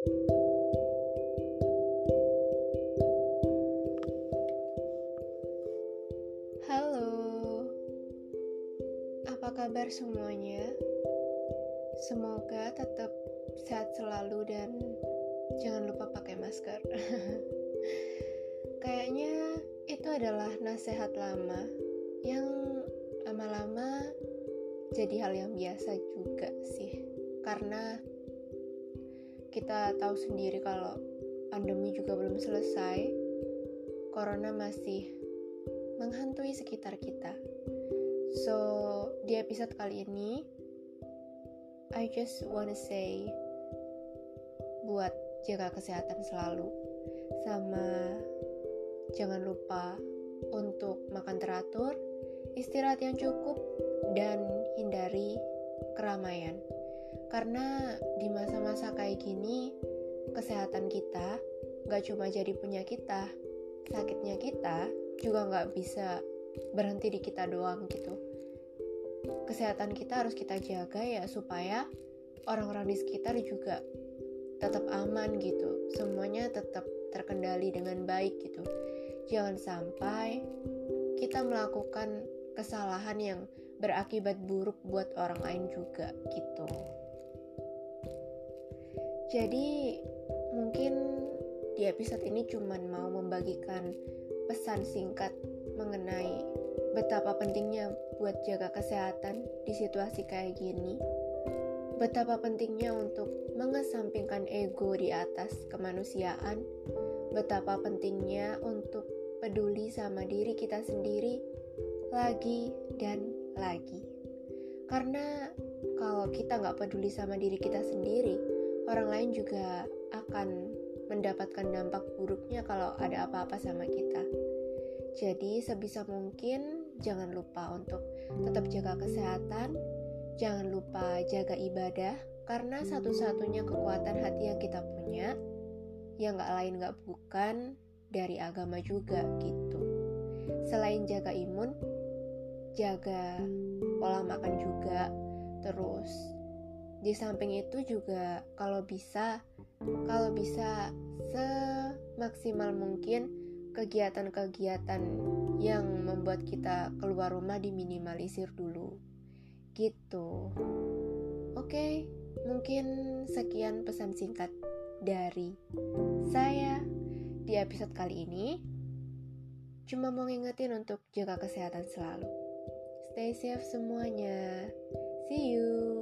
Halo, apa kabar semuanya? Semoga tetap sehat selalu dan jangan lupa pakai masker. Kayaknya itu adalah nasihat lama yang lama-lama jadi hal yang biasa juga sih. Karena kita tahu sendiri kalau pandemi juga belum selesai. Corona masih menghantui sekitar kita. So, di episode kali ini, I just wanna say buat jaga kesehatan selalu. Sama jangan lupa untuk makan teratur, istirahat yang cukup, dan hindari keramaian. Karena di masa-masa kayak gini, kesehatan kita gak cuma jadi punya kita, sakitnya kita juga nggak bisa berhenti di kita doang gitu. Kesehatan kita harus kita jaga ya supaya orang-orang di sekitar juga tetap aman gitu. Semuanya tetap terkendali dengan baik gitu. Jangan sampai kita melakukan kesalahan yang berakibat buruk buat orang lain juga gitu. Jadi mungkin di episode ini cuman mau membagikan pesan singkat mengenai betapa pentingnya buat jaga kesehatan di situasi kayak gini. Betapa pentingnya untuk mengesampingkan ego di atas kemanusiaan. Betapa pentingnya untuk peduli sama diri kita sendiri lagi dan lagi. Karena kalau kita nggak peduli sama diri kita sendiri, lain juga akan mendapatkan dampak buruknya kalau ada apa-apa sama kita. Jadi, sebisa mungkin jangan lupa untuk tetap jaga kesehatan, jangan lupa jaga ibadah, karena satu-satunya kekuatan hati yang kita punya, yang gak lain gak bukan dari agama juga gitu. Selain jaga imun, jaga pola makan juga, terus di samping itu juga kalau bisa kalau bisa semaksimal mungkin kegiatan-kegiatan yang membuat kita keluar rumah diminimalisir dulu. Gitu. Oke mungkin sekian pesan singkat dari saya di episode kali ini. Cuma mau ngingetin untuk jaga kesehatan selalu. Stay safe semuanya. See you